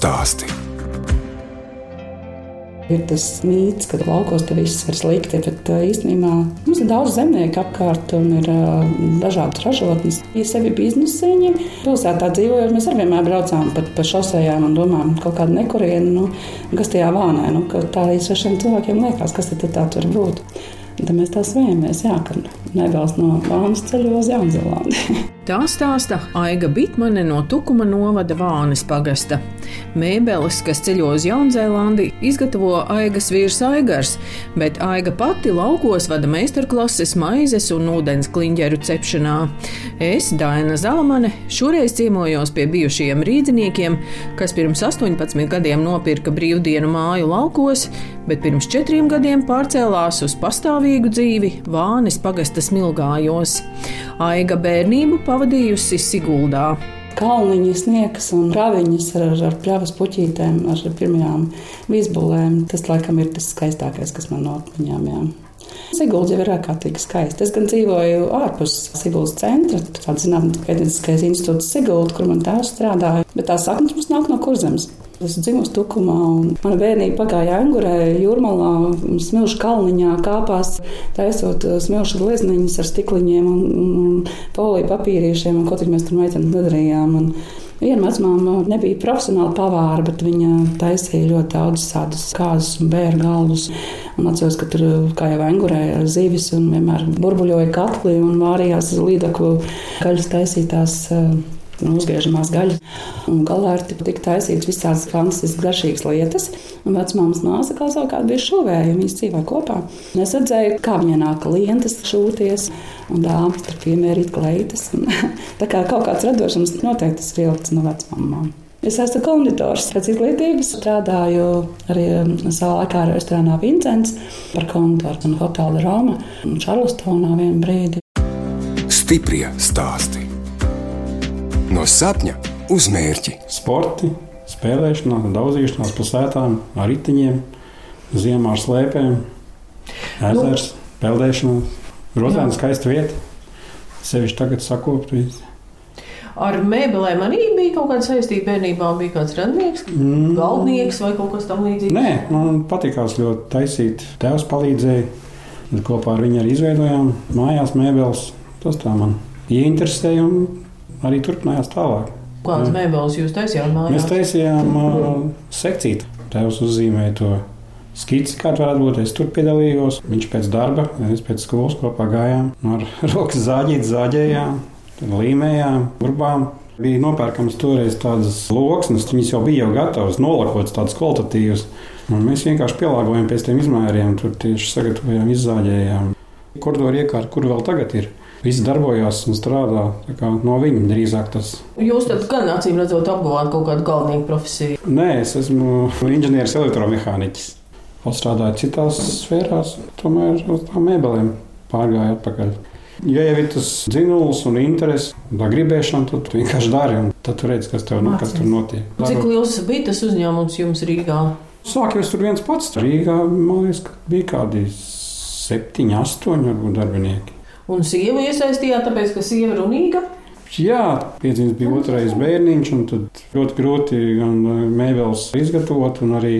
Stāsti. Ir tas mīts, ka laukos tur viss ir slikti, bet īstenībā mums ir daudz zemnieku apkārt un ir uh, dažādas ražotnes. Ir sevi biznesiņi. Pilsētā dzīvojot, mēs arī vienmēr braucām pa, pa šosejām un domājam, kaut kāda nekuriena, nu, kas tajā vānē. Nu, tā arī svešiem cilvēkiem liekas, kas tad tā tur būtu. Tad mēs tā svējamies, jā, ka nevēlas no Vānas ceļo uz Jaunzēlandi. Tā stāsta Aiga Bitmane no Tukuma novada Vānes pagasta. Mēbeles, kas ceļo uz Jaunzēlandi, izgatavo Aigas vīrs Aigars, bet Aiga pati laukos vada meistarklases maizes un ūdens kliņģeru cepšanā. Es, Daina Zalamane, šoreiz ciemojos pie bijušajiem rīdziniekiem, kas pirms 18 gadiem nopirka brīvdienu māju laukos, bet pirms četriem gadiem pārcēlās uz pastāvīgu dzīvi Vānes pagasta smilgājos. Aiga bērnību pavadījusi Siguldā. Kalniņa sniegs un raviņas ar, ar pļavas puķītēm, ar pirmajām vīzbulēm. Tas, laikam, ir tas skaistākais, kas man no atmiņām. Jā. Sigulda jau ir ārkārtīgi skaista. Es gan dzīvoju ārpus Siguldas centra, tāda zinātniskais institūts Sigulda, kur man tēvs strādāja, bet tās saknes mums nāk no kurzemes. Es dzimu Tukumā, un mana bērnība pagāja Angurē, Jūrmalā, Smilšu kalniņā, kāpās, taisot uh, smilšu glezniņas ar stikliņiem un, un poliju papīriešiem, un ko tik mēs tur meiteni nedarījām. Un Viena vecmāma nebija profesionāla pavāra, bet viņa taisīja ļoti daudz tādas kāzas un bērnu galvas. Un atceros, ka tur kā jau angurēja zivis un vienmēr burbuļoja katli un vārījās līdaklu gaļas taisītās uh, uzgriežamās gaļas. Un galā ir tik taisīts visādas fantastiskas, garšīgas lietas. Un vecmāmas māsa kā savukārt bija šuvēja, viņas dzīvoja kopā. Un es redzēju, kā viņai nāk klientes šūties, un dāmas tur piemērīt kleitas. Un, tā kā kaut kāds radošums noteikti tas ir ielikts no vecmāmām. Es esmu konditors. Pēc izglītības strādāju arī um, savā laikā restorānā Vincents par konditoru un hotelu Roma un Čarlstonā vienu brīdi. Stiprie stāsti. No sapņa uz mērķi. Sporti, spēlēšanās, daudzīšanās pa sētām, ar riteņiem, ziemā ar slēpēm, ezers, nu. peldēšanās. Grozēna skaista vieta. Sevišķi tagad sakopt visu. Ar mēbelēm arī bija kaut kāda saistība bērnībā. Bija kāds radnieks, mm. galdnieks vai kaut kas tamlīdzīgs. Nē, man patīkās ļoti taisīt. Tēvs palīdzēja. Kopā ar viņu arī izveidojām mājās mēbeles. Tas tā man ieinteresēja un arī turpinājās tālāk. Kādas mēbeles jūs taisījāt mājās? Mēs taisījām uh, sekciju. Tēvs uzzīmēja to skici, kāda varētu būt. Es tur piedalījos. Viņš pēc darba, es pēc skolas kopā gājām. Ar rokas zāģīt, zāģējām, līmējām, urbām. Bija nopērkams toreiz tādas loksnes, viņas jau bija jau gatavas, nolakotas, tādas kvalitatīvas. Un mēs vienkārši pielāgojām pēc tiem izmēriem, tur tieši sagatavojām, izzāģējām. Koridoru iekārtu, kur vēl tagad ir? Viss darbojās un strādā no viņa drīzāk. Tas. Jūs tad gan acīm redzot, apguvāt kaut kādu galvenīgu profesiju? Nē, es esmu inženieris, elektromehāniķis. Strādāju citās sfērās, tomēr uz tām mēbelēm pārgāju atpakaļ. Ja jau ir tas dzinulis un interese, tā gribēšana, tad tu vienkārši dari, tad tu redz, kas, tev, kas tur notiek. Cik liels bija tas uzņēmums jums Rīgā? Sāku es tur viens pats. Rīgā man liekas, ka bija kādi septiņi, astoņi varbūt darbinieki. Un sievu iesaistījāt, tāpēc, ka sieva ir runīga. Jā, piedzimts bija otrais bērniņš, un tad ļoti grūti gan uh, mēbeles izgatavot, un arī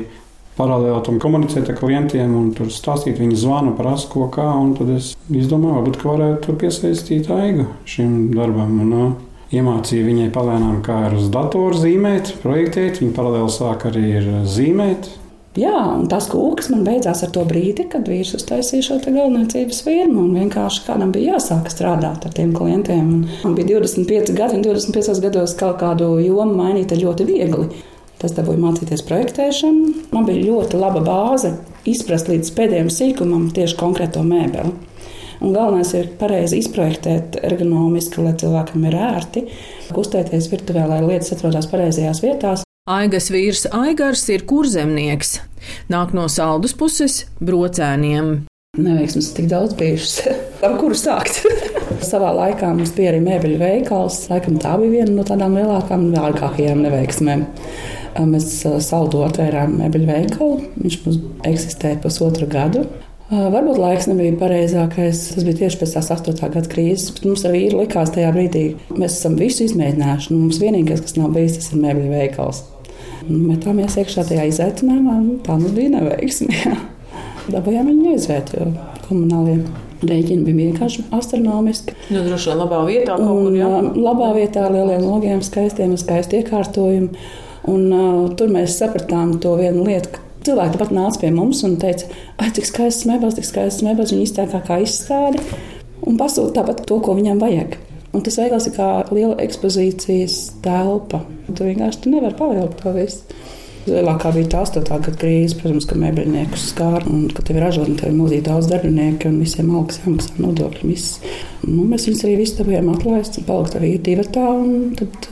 paralēli tam komunicēt ar klientiem, un tur stāstīt, viņi zvana, prasa, ko kā, tad es izdomāju, varbūt, varētu piesaistīt aigu šim darbam. Un, uh, Iemācīju viņai palēnām, kā ar uz datoru zīmēt, projektēt. Viņa paralēli sāk arī zīmēt, Jā, un tas kūks man beidzās ar to brīdi, kad vīrs uztaisīja šo galvenajības firmu. Vienkārši kādam bija jāsāk strādāt ar tiem klientiem. Un man bija 25 gadi, un 25 gados kaut kādu jomu mainīt ļoti viegli. Tas dabūja mācīties projektēšanu. Man bija ļoti laba bāze izprast līdz pēdējiem sīkumam tieši konkrēto mēbeli. Un galvenais ir pareizi izprojektēt ergonomiski, lai cilvēkam ir ērti, kustēties virtuvē, lai lietas atrodas pareizajās vietās. Aigas vīrs Aigars ir kurzemnieks. Nāk no saldus puses brocēniem. Neveiksmes tik daudz bijušas. Ar kuru sākt? Savā laikā mums bija arī mēbeļu veikals. Laikam tā bija viena no tādām lielākām, vārgākajām neveiksmēm. Mēs saldu atvērām mēbeļu veikalu. Viņš mums eksistēja pusotru gadu. Varbūt laiks nebija pareizākais. Tas bija tieši pēc tās 8. gada krīzes. Mums ar vīru likās tajā brīdī, mēs esam visu izmēģinājuši. Mums vienīgais, kas nav bijis, tas ir mēbeļu veikals. Metāmies iekšā tajā izaicinājumā, tā mums bija neveiksme. Dabūjām viņu aizvērt, jo komunāliem rēķini bija vienkārši astronomiski. Nu, droši vien labā vietā kaut kur jā. Un, labā vietā ar lieliem logiem, skaistiem un skaistu iekārtojumu. Un, uh, tur mēs sapratām to vienu lietu, ka cilvēki pat nāca pie mums un teica, ai, cik skaists mēbeles, cik skaists mēbeles, viņi iztēkā kā izstādi un pasūta tāpat to, ko viņam vajag. Un tas veikals ir kā liela ekspozīcijas telpa. Tu vienkārši tu nevari pavilkt to visu. Lielākā bija tā 8. gada krīze, protams, ka mēbeļniekus skāra un ka tev ir ražotne, tev ir milzīgi daudz darbinieku un visiem algas jāmaksā nodokļi. Nu, mēs viņus arī visi dabūjām atlaist, palikt arī divi tā un tad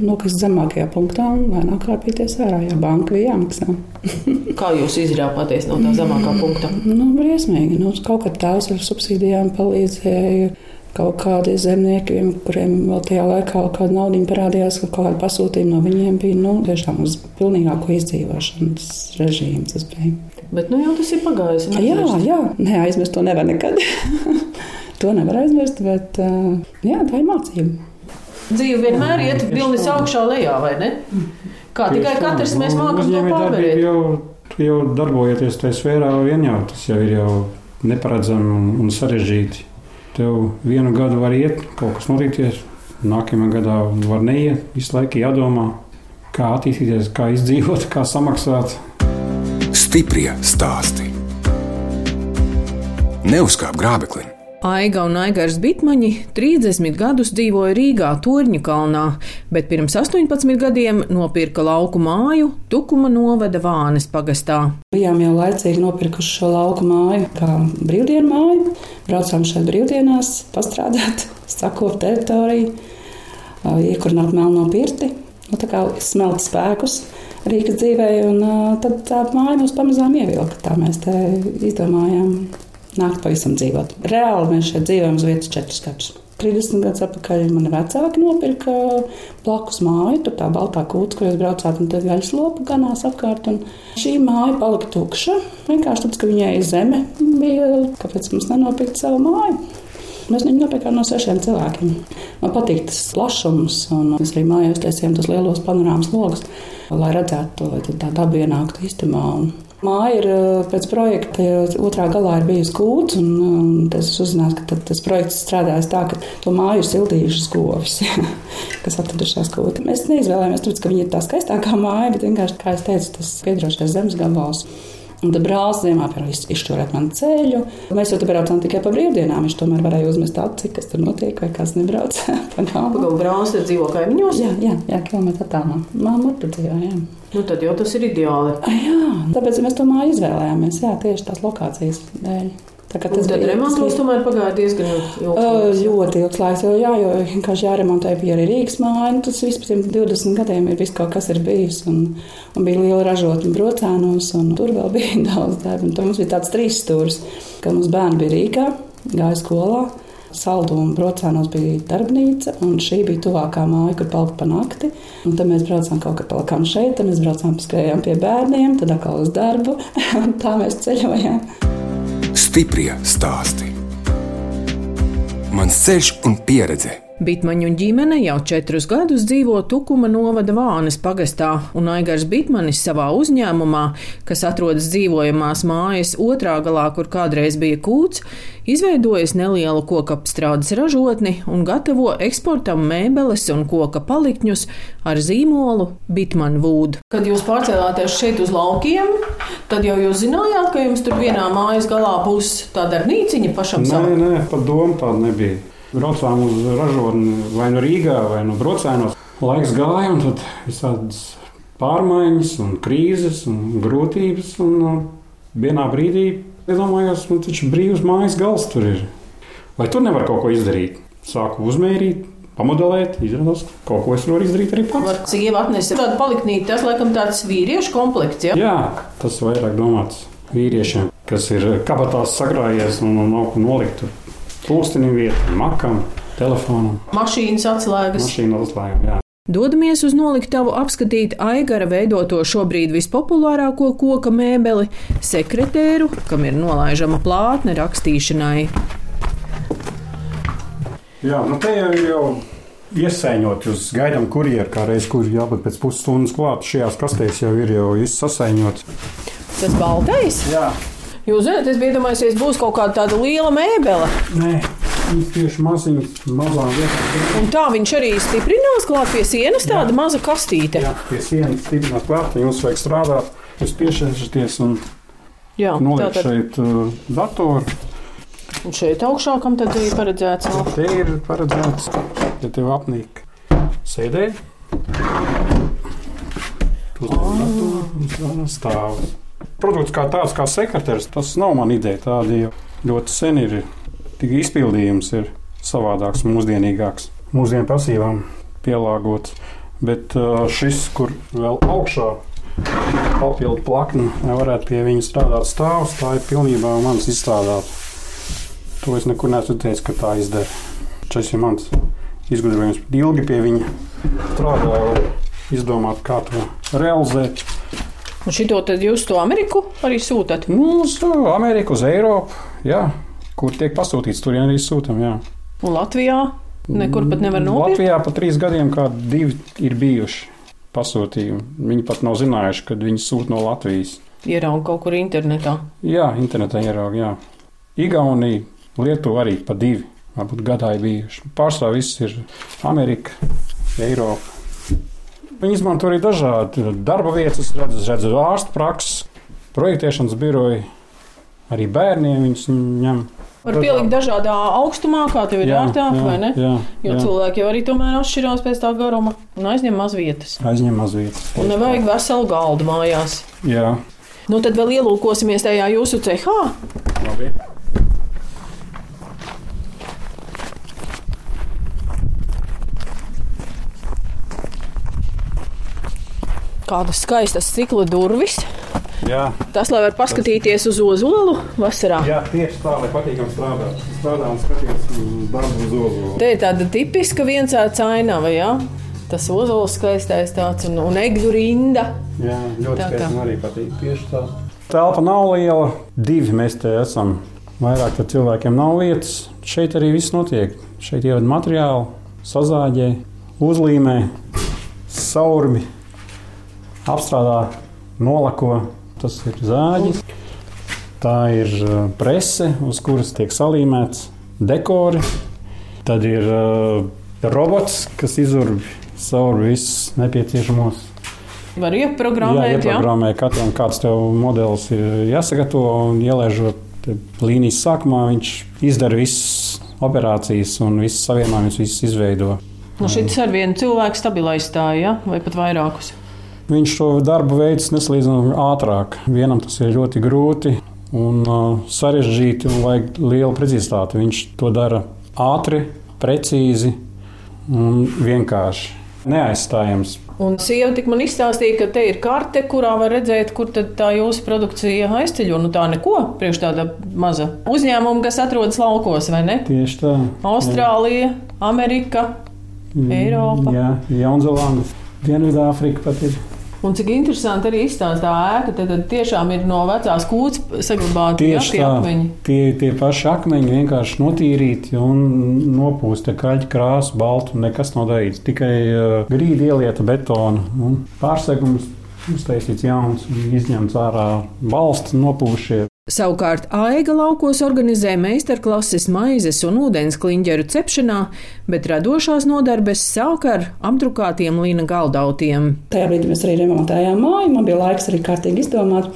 nokrist zemākajā punktā un lēnāk kāpīties ārā, ja banka bija jāmaksā. Kā jūs izrāpāties no tā zemākā punkta? Nu, briesmīgi. Nu, kaut kad tās ar subsīdijām palīdzēja kaut kādi zemnieki, kuriem vēl tajā laikā kaut kāda nauda parādījās, ka kaut kāda pasūtījuma no viņiem bija nu, tiešām uz pilnīgāko izdzīvošanas režīmu. Tas bija. Bet nu, jau tas ir pagājis. Jā, jā, neaizmirst to nevar nekad. to nevar aizmirst, bet jā, tā ir mācība. Dzīve vienmēr iet vilnis augšā lejā, vai ne? Kā tikai katrs mēs mākam to pārvarēt. Jau, jau darbojoties tajā sfērā, vien jau tas jau ir jau neparedzami un sarežģīti. Tev vienu gadu var iet, kaut kas notikties, nākamajā gadā var neiet. Visu laiku jādomā, kā attīstīties, kā izdzīvot, kā samaksāt. Stiprie stāsti. Neuzkāp grābekli. Aiga un Aigars Bitmaņi 30 gadus dzīvoja Rīgā, Torņa kalnā, bet pirms 18 gadiem nopirka lauku māju Tukuma novada Vānes pagastā. Bijām jau laicīgi nopirkuši šo lauku māju kā brīvdienu māju. Braucām šeit brīvdienās, pastrādāt, sakopt teritoriju, iekurināt melno pirti, nu, tā kā smelt spēkus. Rīgas dzīvē, un tad tā māja mums pamazām ievilka. Tā mēs te izdomājām nākt pavisam dzīvot. Reāli mēs šeit dzīvojam uz vietas četrus gadus. 30 gadus atpakaļ mani vecāki nopirka blakus māju, tur tā baltā kūts, kur jūs braucāt, un tad gaļas lopu ganās apkārt. Šī māja palika tukša. Vienkārši tāpēc, ka viņai zeme bija, kāpēc mums nenopirkt savu māju. Mēs viņu nopirkām no sešiem cilvēkiem. Man patīk tas plašums, un mēs arī mājās taisījām tos lielos panorāmas logus, lai redzētu lai tā daba ienāktu istamā. Māja ir pēc projekta, otrā galā ir bijusi kūts, un, un es uzzināju, ka tas projekts strādājas tā, ka to māju ir sildījušas govis, kas atradušās kūtī. Mēs neizvēlējāmies, tāpēc, ka viņa ir tā skaistākā māja, bet vienkārši, kā es teicu, tas piedarošais zemes gabals. Un tad brālis ziemā izšķūrēt man ceļu. Mēs jau tur braucām tikai pa brīvdienām. Viņš tomēr varēja uzmest aci, kas tur notiek, vai kas nebrauc pa galvu. Brālis dzīvo kaimiņos? Jā, jā, jā kilometru attālumā. Māma tur dzīvo, jā. Nu, tad jau tas ir ideāli. Jā, tāpēc mēs to māju izvēlējāmies. Jā, tieši tās lokācijas dēļ. Tā tas bija remontos, tomēr pagāja diezgan ilgs laiks. Ļoti ilgs laiks, jo, jā, jo vienkārši jāremontē bija arī Rīgas māja. Nu, tas viss pēc 20 gadiem ir viss kaut kas ir bijis. Un, un bija liela ražotne brocēnos, un tur vēl bija daudz darba. Un tur mums bija tāds trīs stūris, ka mums bērni bija Rīgā, gāja skolā. Saldu un brocēnos bija darbnīca, un šī bija tuvākā māja, kur palikt pa nakti. Un tad mēs braucām kaut kā palikām šeit, tad mēs braucām skrējām pie bērniem, tad atkal uz darbu, un tā mēs ceļojām. Stiprie stāsti. Mans ceļš un pieredze. Bitmaņu ģimene jau četrus gadus dzīvo Tukuma novada Vānes pagastā, un Aigars Bitmanis savā uzņēmumā, kas atrodas dzīvojamās mājas otrā galā, kur kādreiz bija kūts, izveidojis nelielu koku apstrādes ražotni un gatavo eksportam mēbeles un koka palikņus ar zīmolu Bitmanu Vūdu. Kad jūs pārcēlāties šeit uz laukiem, tad jau jūs zinājāt, ka jums tur vienā mājas galā būs tā darbnīciņa pašam savam? Nē, nē, pat doma tāda nebija. Braucām uz ražotni vai nu Rīgā, vai nu Brocēnos. Laiks gāja, un tad visādas pārmaiņas, un krīzes un grūtības. Un uh, vienā brīdī iedomājos, nu, taču brīvs mājas gals tur ir. Vai tur nevar kaut ko izdarīt? Sāku uzmērīt, pamodelēt, izrādās, ka kaut ko es varu izdarīt arī pats. Sieva atnesa tādu paliknīti, tas laikam tāds vīriešu komplekts. Ja? Jā, tas vairāk domāts vīriešiem, kas ir kabatās sakrājies un nav ko nolikt. Pūstenim vieta, makam, telefonam. Mašīnas atslēgas. Mašīnas atslēgas, jā. Dodamies uz noliktavu apskatīt Aigara veidoto šobrīd vispopulārāko koka mēbeli - sekretēru, kam ir nolaižama plātne rakstīšanai. Jā, nu te jau ir jau iesaiņot. Jūs gaidām kurjeru, kā reiz, kur jābūt pēc pusstundas klāt. Šajās kastēs jau ir jau viss sasaiņots. Tas baltais. Jā, Jūs zināt, es biju domājis, būs kaut kāda tāda liela mēbele. nē, viņš tieši maziņš, mazā vietā. Un tā viņš arī stiprinās klāt pie sienas, tāda maza kastīte. Jā, pie sienas stiprināt klāt, jums vajag strādāt. Jūs piešķirties un Jā, nolikt tātad. šeit uh, datoru. Un šeit augšā, tad ir paredzēts? vēl? Te ir paredzēts, ja tev apnīk sēdēt. Uzliek datoru stāv. Produkts kā tāds, kā sekretārs, tas nav man ideja. Tāda jau ļoti sen ir. Tik izpildījums ir savādāks, mūsdienīgāks, mūsdienu prasībām pielāgots. Bet šis, kur vēl augšā papildu plakni, varētu pie viņa strādāt stāvs, tā ir pilnībā mans izstrādāts. To es nekur neesmu teicis, ka tā izdara. Šis ir mans izgudrojums. Ilgi pie viņa strādāju, lai izdomātu, kā to realizēt. Un šito tad jūs to Ameriku arī sūtat? Nu, uz Ameriku, uz Eiropu, jā, kur tiek pasūtīts, tur arī sūtām. Un Latvijā nekur pat nevar nopirkt. Latvijā pat trīs gadiem kā divi ir bijuši pasūtījumi. Viņi pat nav zinājuši, kad viņi sūta no Latvijas. Ierauga kaut kur internetā. Jā, internetā ieraug, jā. Igaunija, Lietuva arī pa divi, varbūt gadā ir bijuši. Pārsvarā viss ir Amerika, Eiropa. Viņi izmanto arī dažādi darba vietas, redzu, redzu ārstu prakses, projektēšanas biroju, arī bērniem viņus ņem. Var pielikt dažādā augstumā, kā tev ir ērtāk, vai ne? Jā, Jo jā. cilvēki jau arī tomēr atšķirās pēc tā garuma un aizņem maz vietas. Aizņem maz vietas. Un nevajag veselu galdu mājās. Jā, Nu, tad vēl ielūkosimies tajā jūsu cehā. labi. Kādas skaistas stikla durvis. Jā, Tas, lai var paskatīties uz ozolu vasarā. jā, tieši tā, lai patīkam strādāt. Strādā un skaties uz darbu uz ozolu. Te ir tāda tipiska viensēta ainava, ja? Tas ozols skaistais tāds un, un egļu rinda. Jā, ļoti skaisti man arī patīk. Tieši tā. Telpa nav liela, divi mēs te esam. Vairāk tad cilvēkiem nav vietas. Šeit arī viss notiek. Šeit ievada materiālu, sazāģē, uzlīmē, saurbi, apstrādā, nolako. Tas ir zāģis. Tā ir uh, prese, uz kuras tiek salīmēts dekori. Tad ir uh, robots, kas izurbj savu visus nepieciešamos Var Jā, ieprogrammēt, jā. katram, kāds tev modelis ir jāsagatavo un ielaižot līnijas sākumā, viņš izdara visas operācijas un visas savienojumus, visas izveido. Nu, šis ar vienu cilvēku stabilaizstāja, ja? vai pat vairākus. Viņš to darbu veids nesalīdzinām ātrāk. Vienam tas ir ļoti grūti un sarežģīti un vajag lielu precizitāti. Viņš to dara ātri, precīzi un vienkārši. Neaizstājams. Un sieva tik man izstāstīja, ka te ir karte, kurā var redzēt, kur tā jūsu produkcija aizceļo. Nu tā neko, priekš tāda maza uzņēmuma, kas atrodas laukos, vai ne? Tieši tā. Austrālija, Amerika, Mm, Eiropa. Jā, Jaunzēlanda, Dienvidāfrika pat ir. Un cik interesanti arī izstāsta tā ēka, tad, tad tiešām ir no vecās kūts saglabāti ja, Tieši tie tā, akmeņi. tie, tie paši akmeņi vienkārši notīrīti un nopūsti ar kaļķu krāsu, baltu. Nekas nav darīts. Tikai uh, grīda ielieta betona un pārsegums uztaisīts jauns un izņemts ārā balsts nopūšie. Savukārt Aiga laukos organizē meistarklases maizes un ūdens kliņģeru cepšanā, bet radošās nodarbes sāk ar apdrukātiem līna galdautiem. Tajā brīdī mēs arī remontējām māju. Man bija laiks arī kārtīgi izdomāt.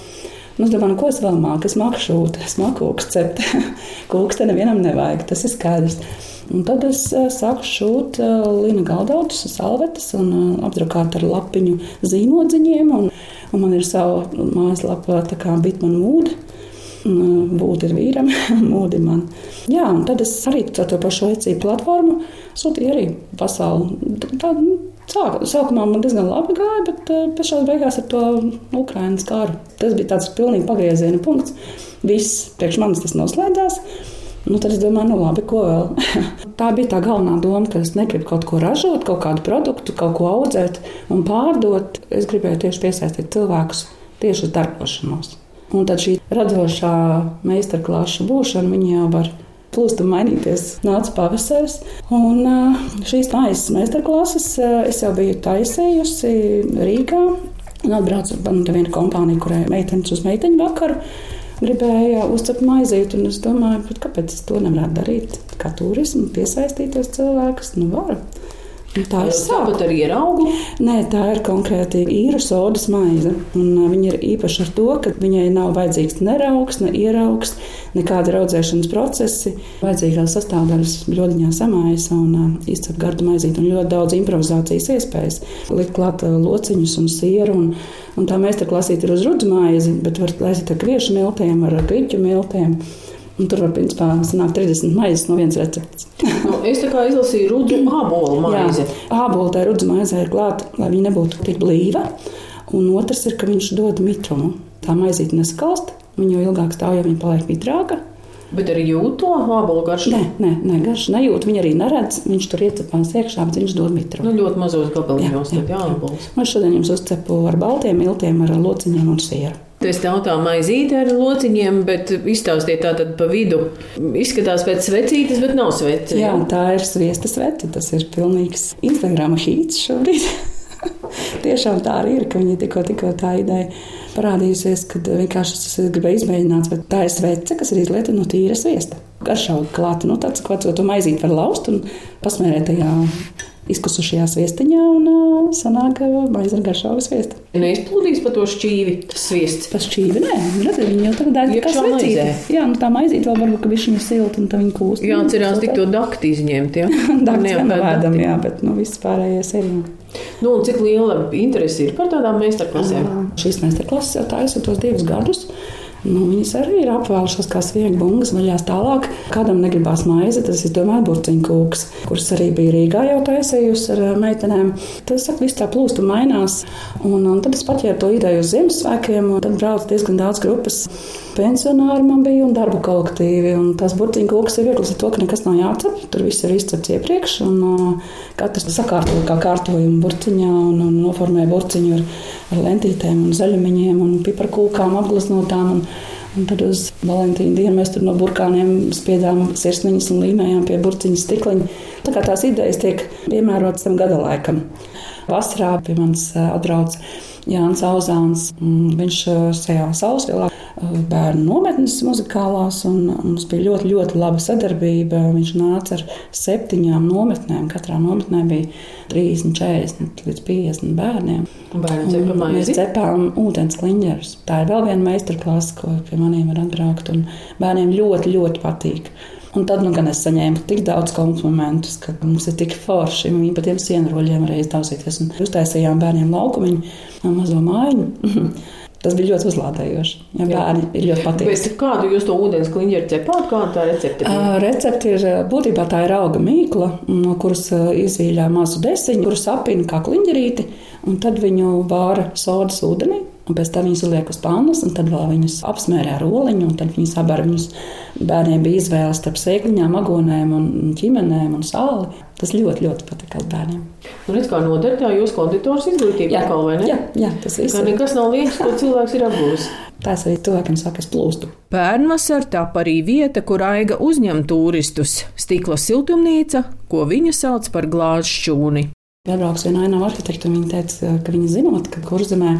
Nu, es domāju, nu, ko es vēl māku? Es māku šūt, es māku kūks cept. kūks te nevienam nevajag, tas ir skaidrs. Un tad es eh, sāku šūt eh, līna galdautus, salvetes un eh, apdrukāt ar lapiņu zīmodziņiem. Un, un man ir sava mājaslapa, tā kā Bitman Mood. Būtu ir vīram, mūdi man. Jā, un tad es arī ar to pašu vecību platformu sūtīju arī pasauli. Tā, nu, Sāk, sākumā man diezgan labi gāja, bet uh, tam beigās ar to Ukraiņas karu. Tas bija tāds pilnīgi pagrieziena punkts. Viss priekš manis tas noslēdzās. Nu, tad es domāju, nu labi, ko vēl. tā bija tā galvenā doma, ka es negribu kaut ko ražot, kaut kādu produktu, kaut ko audzēt un pārdot. Es gribēju tieši piesaistīt cilvēkus tieši uz darbošanos. Un tad šī radošā meistarklāša būšana, viņa jau var plūstam mainīties. Nāca pavasaris, un šīs maizes meistarklases es jau biju taisījusi Rīgā. Un atbraucu pie viena kompānija, kurai meitenes uz meiteņu vakaru gribēja uzcept maizīt. Es domāju, kāpēc es to nevaru darīt? Kā turismu, piesaistīties cilvēkus, nu varu. Tā ir tāpat ar ieraugu? Nē, tā ir konkrēti īra sodas maize. Un viņa ir īpaša ar to, ka viņai nav vajadzīgs ne raugs, ne ieraugs, nekāda audzēšanas procesi. Vajadzīgās sastāvdaļas ļodiņā samaisa un izcep gardu maizīt un ļoti daudz improvizācijas iespējas. Likt klāt lociņus un sieru. Un, un tā meistarklasīte ir uz rudzu maizi, bet var laist ar kviešu miltiem, ar griķu miltiem. Un tur var principā sanākt 30 maizes no vienas receptes. Nu, es tā kā izlasīju rudzu ābolu maizi. Ābolu tai rudzu maizē ir klāta, lai viņa nebūtu tik blīva. Un otrs ir, ka viņš dod mitrumu. Tā maizīte neskalst, viņa jau ilgāk stāv, ja viņa paliek mitrāka. Bet arī jūt to ābolu garšu? Nē, nē, nē garšu nejūt. Viņa arī neredz. Viņš tur iecepās iekšā, bet viņš dod mitru. Nu, ļoti mazos gabaliņos. Jā, jā, jā. Es šodien jums uzcepu ar baltiem miltiem, ar lociņiem un sieru. Es tautā maizīti ar lociņiem, bet izstāstiet tā tad pa vidu. Izskatās pēc svecītes, bet nav svece. Jā, tā ir sviesta svece. Tas ir pilnīgs Instagram hīts šobrīd. Tiešām tā arī ir, ka viņi tikko, tikko tā ideja parādījusies, kad vienkārši es gribēju izmēģināt, bet tā ir svece, kas ir izlieta no tīra sviesta. Garšauga klāta, nu tāds, ko to maizīt var laust un pasmērēt tajā izkusušajā viestiņā un uh, sanāk maize ar garšālu sviestu. Neizplūdīs pa to šķīvi, sviests. Pa šķīvi, nē, redziet, viņi jau tagad ir kā svecīte. Jā, nu tā maizīt vēl varbūt, ka ir silta un tā viņa kūst. Jā, cerās tik to dakti izņemt, jā. dakti nevēdam, jā, bet nu viss pārējais ir. Jā. Nu, cik liela interese ir par tādām meistarklasēm? Šīs meistarklases jau taisa tos divus gadus. Nu, viņas arī ir apvēlušās kā sviega bungas, vaļās tālāk. Kādam negribās maize, tas ir domāju burciņu kūks, kuras arī bija Rīgā jau taisījusi ar meitenēm. Tas saka, viss tā plūst un mainās. Un, un tad es paķēru to ideju uz Ziemassvētkiem, un tad braucu diezgan daudz grupas. Pensionāri man bija un darba kolektīvi. Un tās burciņu kūks ir viegls ar to, ka nekas nav jācep. Tur viss ir izcepts iepriekš, un uh, katrs sakārto kā kārtojumu burciņā un, un noformē burciņu ar, ar lentītēm un zaļumiņiem un piparkūkām apgleznotām. Un, Un tad uz Valentīna dienu mēs tur no burkāniem spiedām sirsniņas un līmējām pie burciņa stikliņa. Tā kā tās idejas tiek piemērotas tam gada laikam. Vasarā pie manis atbrauc Jānis Auzāns. Viņš šajā sausvielā bērnu nometnes muzikālās, un mums bija ļoti, ļoti laba sadarbība. Viņš nāca ar septiņām nometnēm. Katrā nometnē bija 30, 40 līdz 50 bērniem. Mēs cepām ūdens kliņģerus. Tā ir vēl viena meistarklase, ko pie maniem var atbraukt, un bērniem ļoti, ļoti patīk. Un tad nu, gan es saņēmu tik daudz komplimentus, ka mums ir tik forši. Viņi pa tiem sienroļiem iztausīties. Un uztaisījām bērniem laukumu, mazo mājiņu. Tas bija ļoti uzlādējoši. Ja bērni ir ļoti patīkami. Kādu jūs to ūdens kliņģeri cepāt? Kāda tā recepte ir? Recepte ir būtībā tā ir auga mīkla, no kuras izvīļā mazu desiņu, kuras apina kā kliņģerīti, un tad viņu vāra sodas ūdenī. Un pēc tam viņas liek uz pannas, un tad vēl viņas apsmērē ar oliņu, un tad viņas abas viņus bērniem bija izvēle starp sēkliņām, agonēm, un ķimenēm un sāli. Tas ļoti, ļoti patika bērniem. Nu, redz, kā noder tā jūsu konditors izglītība jā, atkal, vai ne? Jā, jā tas viss. Kā nekas nav liekas, ko cilvēks ir apgūlis. Tās arī cilvēkiem saka, es plūstu. Pērnvasar tap arī vieta, kur aiga uzņem turistus - stikla siltumnīca, ko viņa sauc par glāzšķūni. Piebrauks viena ainava arhitekta, un viņa teica, ka viņa zinot, ka kurzemē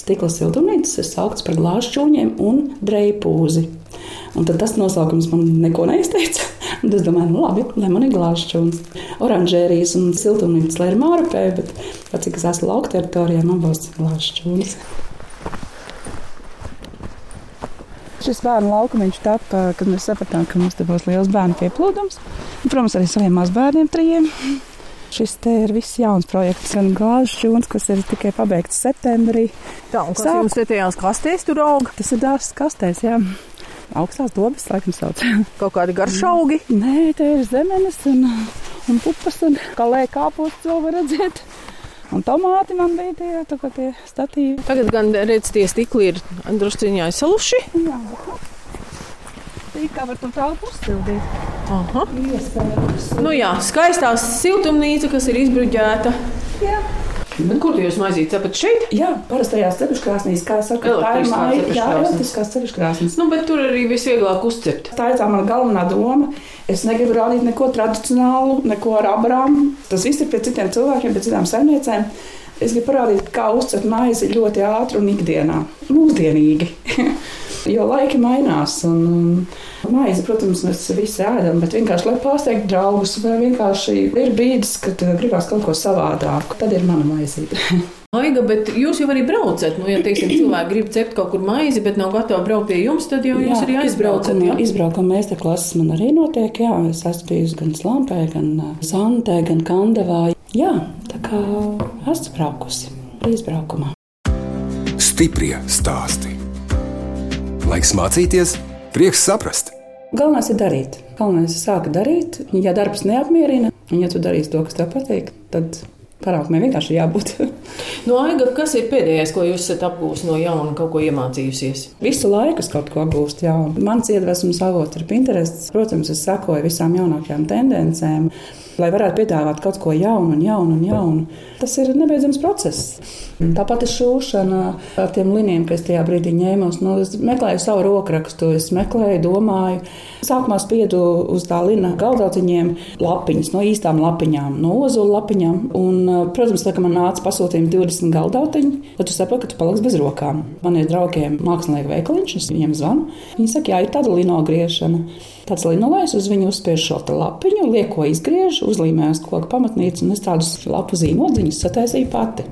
stikla siltumnīcas ir saukts par glāzšķūņiem un dreipūzi. Un tad tas nosaukums man neko neizteica. Un es domāju, nu labi, lai man ir glāzšķūns, oranžērijas un siltumnīcas, lai ir mārupē, bet cik es esmu lauka teritorijā, man būs glāzšķūns. Šis bērnu laukums tapa, kad mēs sapratām, ka mums te būs liels bērnu pieplūdums. Un, protams, arī saviem mazbērniem trijiem. Šis te ir viss jauns projekts, gan glāzes šūns, kas ir tikai pabeigts septembrī. Tā, un kas Sāk... jums te tajās kastēs tur aug? Tas ir dārzs kastēs, jā. Augstās dobas, laikam, sauc. Kaut kādi garšaugi? Nē, te ir zemenes un, un pupas un kalē kāpostus vēl var redzēt. Un tomāti man bija tie, tā tie statīvi. Tagad gan redz, tie stikli ir drusciņā saluši. Jā, Tī kā var to telpu uzstildīt. Aha. Nu jā, skaistā siltumnīca, kas ir izbruģēta. Jā. Bet kur jūs maizīt cepat šeit? Jā, parastajās cepuškrāsnīs, kā saka, tā ir māja. Jā, elektriskās cepuškrāsnes. Nu, bet tur arī visvieglāk uzcept. Tā ir tā mana galvenā doma. Es negribu rādīt neko tradicionālu, neko ar abrām. Tas viss ir pie citiem cilvēkiem, pie citām saimniecēm. Es gribu parādīt, kā uzcelt maizi ļoti ātri un ikdienā, mūsdienīgi. jo laiki mainās. Un, un maizi, protams, mēs visi ēdam, bet vienkārši, lai pārsteigtu draugus, vai vienkārši ir brīdis, kad gribās kaut ko savādāku. Tad ir mana maizīte. Aiga, bet jūs jau arī braucat. Nu, ja teiksim, cilvēki grib cept kaut kur maizi, bet nav gatavi braukt pie jums, tad jau jūs arī aizbraucat. jā? izbraukuma meistarklases man arī notiek. Jā, es esmu bijusi gan Slampē, gan Santē, gan Kandavā. Jā, tā kā esmu braukusi izbraukumā. Stiprie stāsti. Laiks mācīties, prieks saprast. Galvenais ir darīt. Galvenais ir sākt darīt. Ja darbs neapmierina, un ja tu darīsi to, kas tev patīk, tad panākumiem vienkārši jābūt. No Aiga, kas ir pēdējais, ko jūs esat apgūlis no jauna, kaut ko iemācījusies? Visu laiku es kaut ko apgūstu jaunu. Mans iedvesmas avots ir Pinterest. Protams, es sekoju visām jaunākajām tendencēm, lai varētu piedāvāt kaut ko jaunu, un jaunu, un jaunu. Tas ir nebeidzams process. Tāpat ir šūšana ar tiem linijiem, kas tajā brīdī ņēmos. Nu, es meklēju savu rokrakstu, es meklēju, domāju. Sākumā spiedu uz tā lina galdauciņiem lapiņas, no īstām lapiņām, no ozolu lapiņām. Un, protams, tā kā man nāca pasūtījumi 20 galdautiņi, tad tu saproti, ka tu paliksi bez rokām. Man ir draugiem mākslinieki veikaliņš, es viņiem zvanu. Viņi saka, jā, ir tāda lino griešana. Tāds linolais uz viņu uzspiež šo lapiņu, lieko izgriež, uzlīmē uz koka pamatnīcu, un es tādus lapu zīmodziņus sataisīju pati.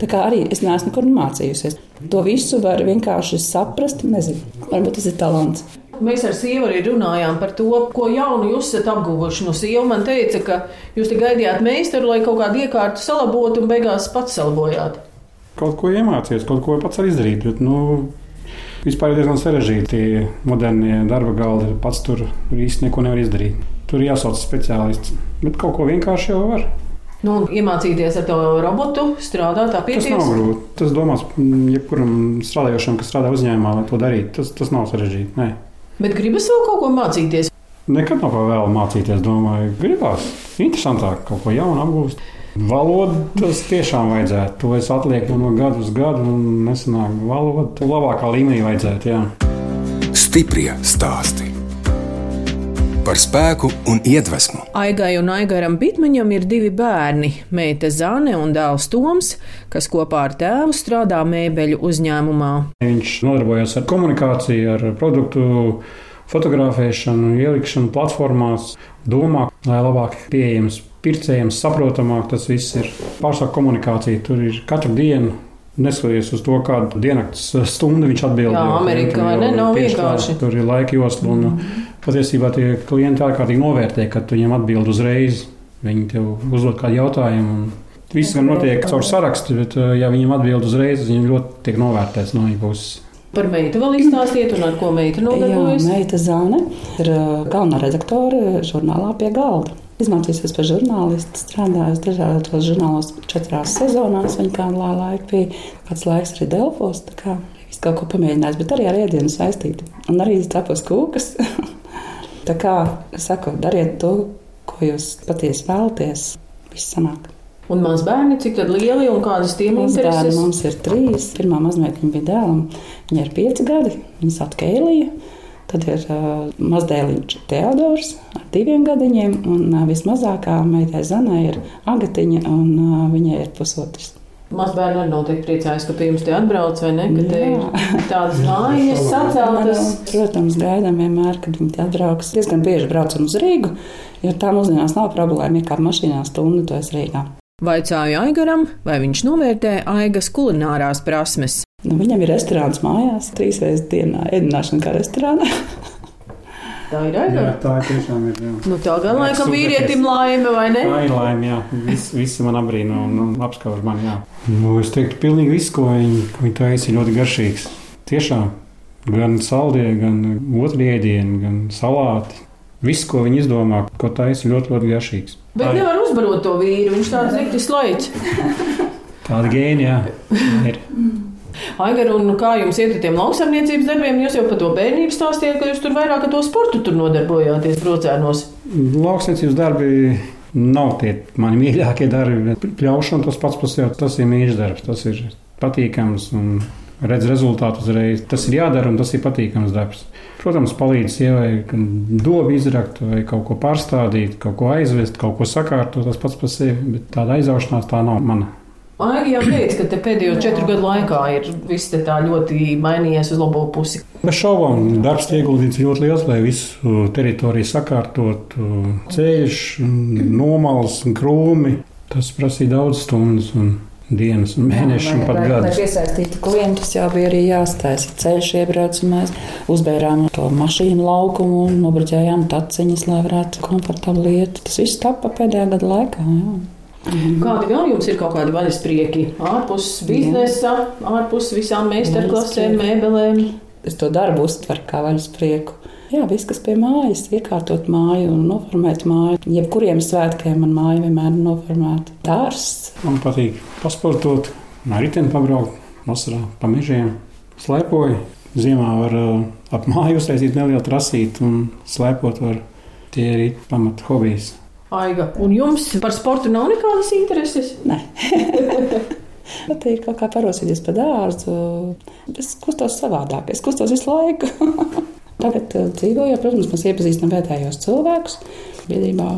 Tā kā arī es neesmu nekur mācījusies. To visu var vienkārši saprast, nezinu, varbūt tas ir talants. Mēs ar sievu arī runājām par to, ko jaunu jūs esat apguvuši. No sieva man teica, ka jūs te gaidījāt meistaru, lai kaut kādu iekārtu salabotu, un beigās pats salabojāt. Kaut ko iemācīties, kaut ko pats arī izdarīt. Bet, nu, vispār ir diezgan sarežģīti. Modernie darba galdi pats tur īsti neko nevar izdarīt. Tur jāsauc speciālists. Bet kaut ko vienkārši jau var. Nu, iemācīties ar to robotu strādāt, tā Tas nav grūti. Tas domāts mm, jebkuram strādājošam, kas strādā uzņēmumā, lai to darītu. Tas, tas nav sarežģīti. Nē. Bet gribas vēl kaut ko mācīties. Nekad nav vēlu mācīties. Domāju, gribās interesantāk kaut ko jaunu apgūst. Valodu tas tiešām vajadzētu. To es atlieku no gada uz gadu, un nesanāk valodu. Labākā līmenī vajadzētu. Jā. Stiprie stāsti par spēku un iedvesmu. Aigai un Aigaram Bitmaņam ir divi bērni - meita Zane un dēls Toms, kas kopā ar tēvu strādā mēbeļu uzņēmumā. Viņš nodarbojas ar komunikāciju, ar produktu fotografēšanu, ielikšanu platformās, domā, lai labāk pieejams pircējiem, saprotamāk tas viss ir. Pārsvarā komunikācija tur ir katru dienu. Neskatoties uz to, kādu diennakts stundu viņš atbild. Jā, Amerikā, jau ne, nav tieši tā, vienkārši. Tur ir laika josla. Un, mm. Patiesībā tie klienti ārkārtīgi novērtē, kad tu viņiem atbild uzreiz. Viņi tev uzdod kādu jautājumu. un Viss gan notiek caur sarakstu, bet, eh, ja viņiem atbild uzreiz, viņi ļoti tiek novērtēts no viņas puses. Par meitu vēl izstāstiet, un ar ko meita Jā, nodarbojas. meita Zāne ir uh, galvenā redaktore žurnālā pie galda. Izmācījusies par žurnālistu, strādājusi dažādos žurnālos, četrās sezonās. Viņa kādu lai- laiku bija kāds laiks arī Delfos. tā kā Viss kaut ko pamēģinājis, bet arī ar ēdienu saistīti. Un arī cepos kūkas. tā kā saku, dariet to, ko jūs patiesi vēlaties. Viss sanāk. Un mans bērni, cik lieli un kādas tiem intereses? mums ir trīs. Pirmā mazmeita bija dēlam, viņai ir pieci gadi. Viņa sauc Kēlija. Tad ir uh, mazdēliņš Teodors ar diviem gadiņiem, un uh, vismazākā meitai Zanai ir Agatiņa, un uh, viņai ir pusotrs. Mans bērns arī noteikti priecājas, ka pie jums te atbrauc, vai ne? Ka te ir tādas mājas saceltas. Protams, gaidām vienmēr, kad viņi atbrauks. Diezgan bieži braucam uz Rīgu, jo tā mūsdienās nav problēma. Ja kā mašīnā stundu to es Rīgā. Vaicāju Aigaram, vai viņš novērtē Aigas kulinārās prasmes. Nu, viņam ir restorāns mājās, trīs reizes dienā ēdināšana kā restorānā. Tā ir Aiga. tā ir tiešām ir. Jā. Nu, tā gan Jā, laikam vīrietim laime, vai ne? Tā ir laime, jā. Visi, visi man apbrīno un, un apskauž mani. Jā. Nu, es teiktu, pilnīgi viss, ko viņi, ko viņi taisa, ir ļoti garšīgs. Tiešām gan saldie, gan otru ēdienu, gan salāti. Viss, ko viņi izdomā, ko taisa, ir ļoti, ļoti garšīgs. Bet nevar uzbarot to vīru, viņš tāds rikti slaids. Tāda gēna, jā, ir. Aigar, un kā jums iet ar tiem lauksaimniecības darbiem? Jūs jau par to bērnību stāstījāt, ka jūs tur vairāk ar to sportu tur nodarbojāties brocēnos. Lauksniecības darbi Nav tie mani mīļākie darbi, bet pļaušana tas pats par sevi, tas ir mīļš darbs, tas ir patīkams un redz rezultātu uzreiz. Tas ir jādara un tas ir patīkams darbs. Protams, palīdz sievai dobu izrakt, vai kaut ko pārstādīt, kaut ko aizvest, kaut ko sakārtot. Tas pats par sevi, bet tāda aizaušanās tā nav mana. Aigi jau teica, ka pēdējo četru gadu laikā ir viss tā ļoti mainījies uz labo pusi. Bez šaubām, darbs ieguldīts ļoti liels, lai visu teritoriju sakārtotu. Ceļš, nomals, krūmi. Tas prasīja daudz stundas. Un dienas, un mēnešus, un pat gadus. Lai piesaistītu klientus, jau bija arī jāstāsta ceļš, iebrauc, un mēs uzbērām to mašīnu laukumu un nobrģējām taciņas, lai varētu komfortabli iet. Tas viss tapa pēdējā gada laikā. Jā. Mhm. Kādi vēl jums ir kaut kādi vaļas prieki? Ārpus biznesa, ārpus visām meistarklasēm, mēbelēm. Es to darbu uztveru kā vaļas prieku. Jā, viss, kas pie mājas, iekārtot māju un noformēt māju. Jebkuriem svētkiem man māja vienmēr ir noformēta. Dārsts. Man patīk pasportot, ar riteni pabraukt, vasarā pa mežiem, slēpoju. Ziemā var uh, ap māju uztaisīt nelielu trasīti un slēpot var. Tie ir pamat hobijas. Aiga. Un jums par sportu nav nekādas intereses? Nē. Patīk kaut kā parosīties pa dārzu. Es kustos savādāk, es kustos visu laiku. Tagad uh, dzīvojot, protams, mēs iepazīstam vietējos cilvēkus. Biedrībā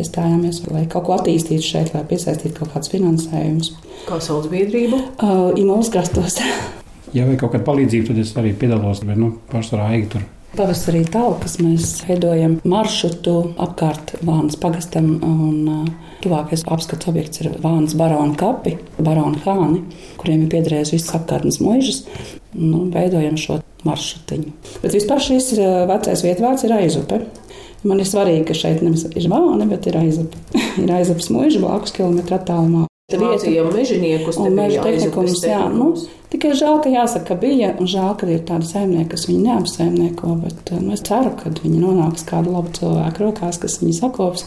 iestājāmies, lai kaut ko attīstītu šeit, lai piesaistītu kaut kādus finansējumus. Kā sauc biedrību? Uh, Imūlas krastos. ja vajag kaut kādu palīdzību, tad es arī piedalos, bet nu, pārsvarā Aiga tur Pavasarī talkas mēs veidojam maršrutu apkārt Vānas pagastam. Un, Tuvākais apskats objekts ir Vānas barona kapi, barona hāni, kuriem ir piederējis visas apkārtnes mūžas. Nu, veidojam šo maršrutiņu. Bet vispār šis vecais vietvārds ir aizupe. Man ir svarīgi, ka šeit nevis ir vāna, bet ir aizupe. ir aizupas mūža blakus kilometru attālumā. Tur bija mežoniekus, un meža tehnikums. Jā, nu, tikai žēl, ka jāsaka, ka bija, un žēl, ka ir tādi saimnieki, kas viņu neapsaimnieko, bet nu, es ceru, ka viņi nonāks kādu labu cilvēku rokās, kas viņu sakops,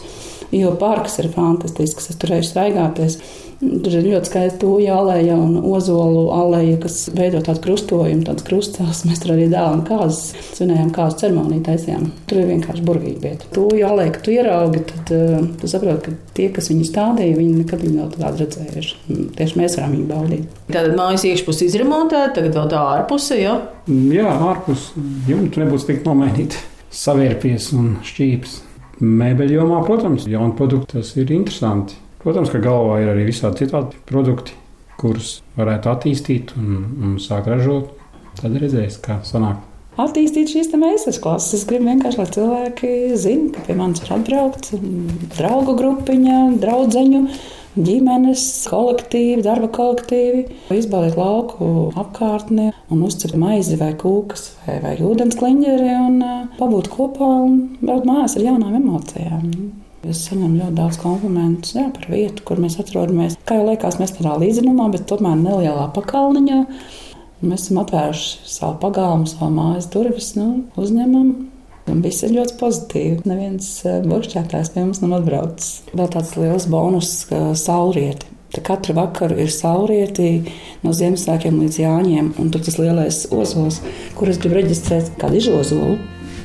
jo parks ir fantastisks, es turēšu staigāties. Tur ir ļoti skaista tūja aleja un ozolu aleja, kas veido tādu krustojumu, tādas krustceles. Mēs tur arī dēlam kāzas, svinējām kāzu ceremoniju taisījām. Tur ir vienkārši burvīgi vieta. Tūja aleja, kad tu ieraugi, tad uh, tu saproti, ka tie, kas viņu stādīja, viņi nekad viņu nav tādu redzējuši. Tieši mēs varam viņu baudīt. Tātad mājas iekšpusē izremontēta, tagad vēl tā ārpuse, jā? Jā, ārpus jumta nebūs tik nomainīta. Savērpies un šķīps. Mēbeļjomā, protams, jauni produkti, tas ir interesanti. Protams, ka galvā ir arī visādi citādi produkti, kurus varētu attīstīt un, un sākt ražot. Tad redzēs, kā sanāk. Attīstīt šīs meistarklases. Es gribu vienkārši, lai cilvēki zinātu, ka pie manis var atbraukt draugu grupiņa, draugu ģimenes, kolektīvi, darba kolektīvi, izbaudīt lauku apkārtni un uzcelt maizi vai kūkas vai, vai ūdens kliņģeri un pabūt kopā un braukt mājās ar jaunām emocijām. Es saņemu ļoti daudz komplimentu jā, par vietu, kur mēs atrodamies. Kā jau liekas, mēs tādā līdzenumā, bet tomēr nelielā pakalniņā. Mēs esam atvēruši savu pagalmu, savu mājas durvis, nu, uzņemam. Un viss ir ļoti pozitīvi. Neviens eh, burbuļsaktas pie mums nav atbraucis. Vēl tāds liels bonus, ka saulrieti. Te katru vakaru ir saulrieti no Ziemassvētkiem līdz Jāņiem, un tur tas lielais ozols, kur es gribu reģistrēt kādu izozolu.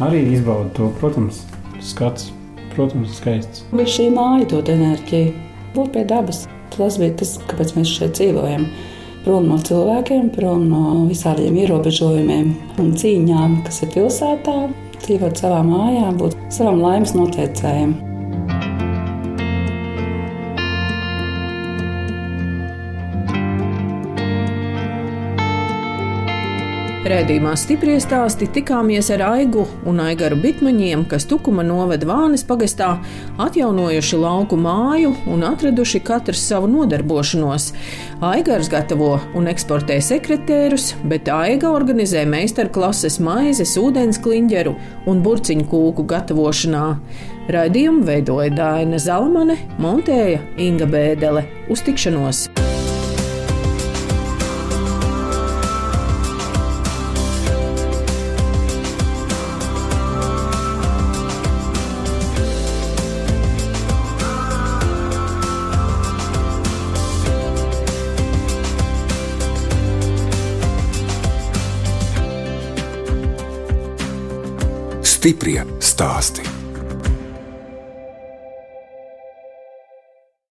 Arī izbaudu to, protams, skats. Protams, skaists. Bet šī māja dod enerģiju, būt pie dabas. Tas bija tas, kāpēc mēs šeit dzīvojam. Prom no cilvēkiem, prom no visādiem ierobežojumiem un cīņām, kas ir pilsētā, dzīvot savā mājā, būt savam laimes noteicējam. Rēdījumā stipri stāsti tikāmies ar Aigu un Aigaru Bitmaņiem, kas Tukuma novada Vānes pagastā, atjaunojuši lauku māju un atraduši katrs savu nodarbošanos. Aigars gatavo un eksportē sekretērus, bet Aiga organizē meistarklases maizes, ūdens kliņģeru un burciņu kūku gatavošanā. Raidījumu veidoja Dāna Zalamane, montēja Inga Bēdele. Uz tikšanos! Stiprie stāsti.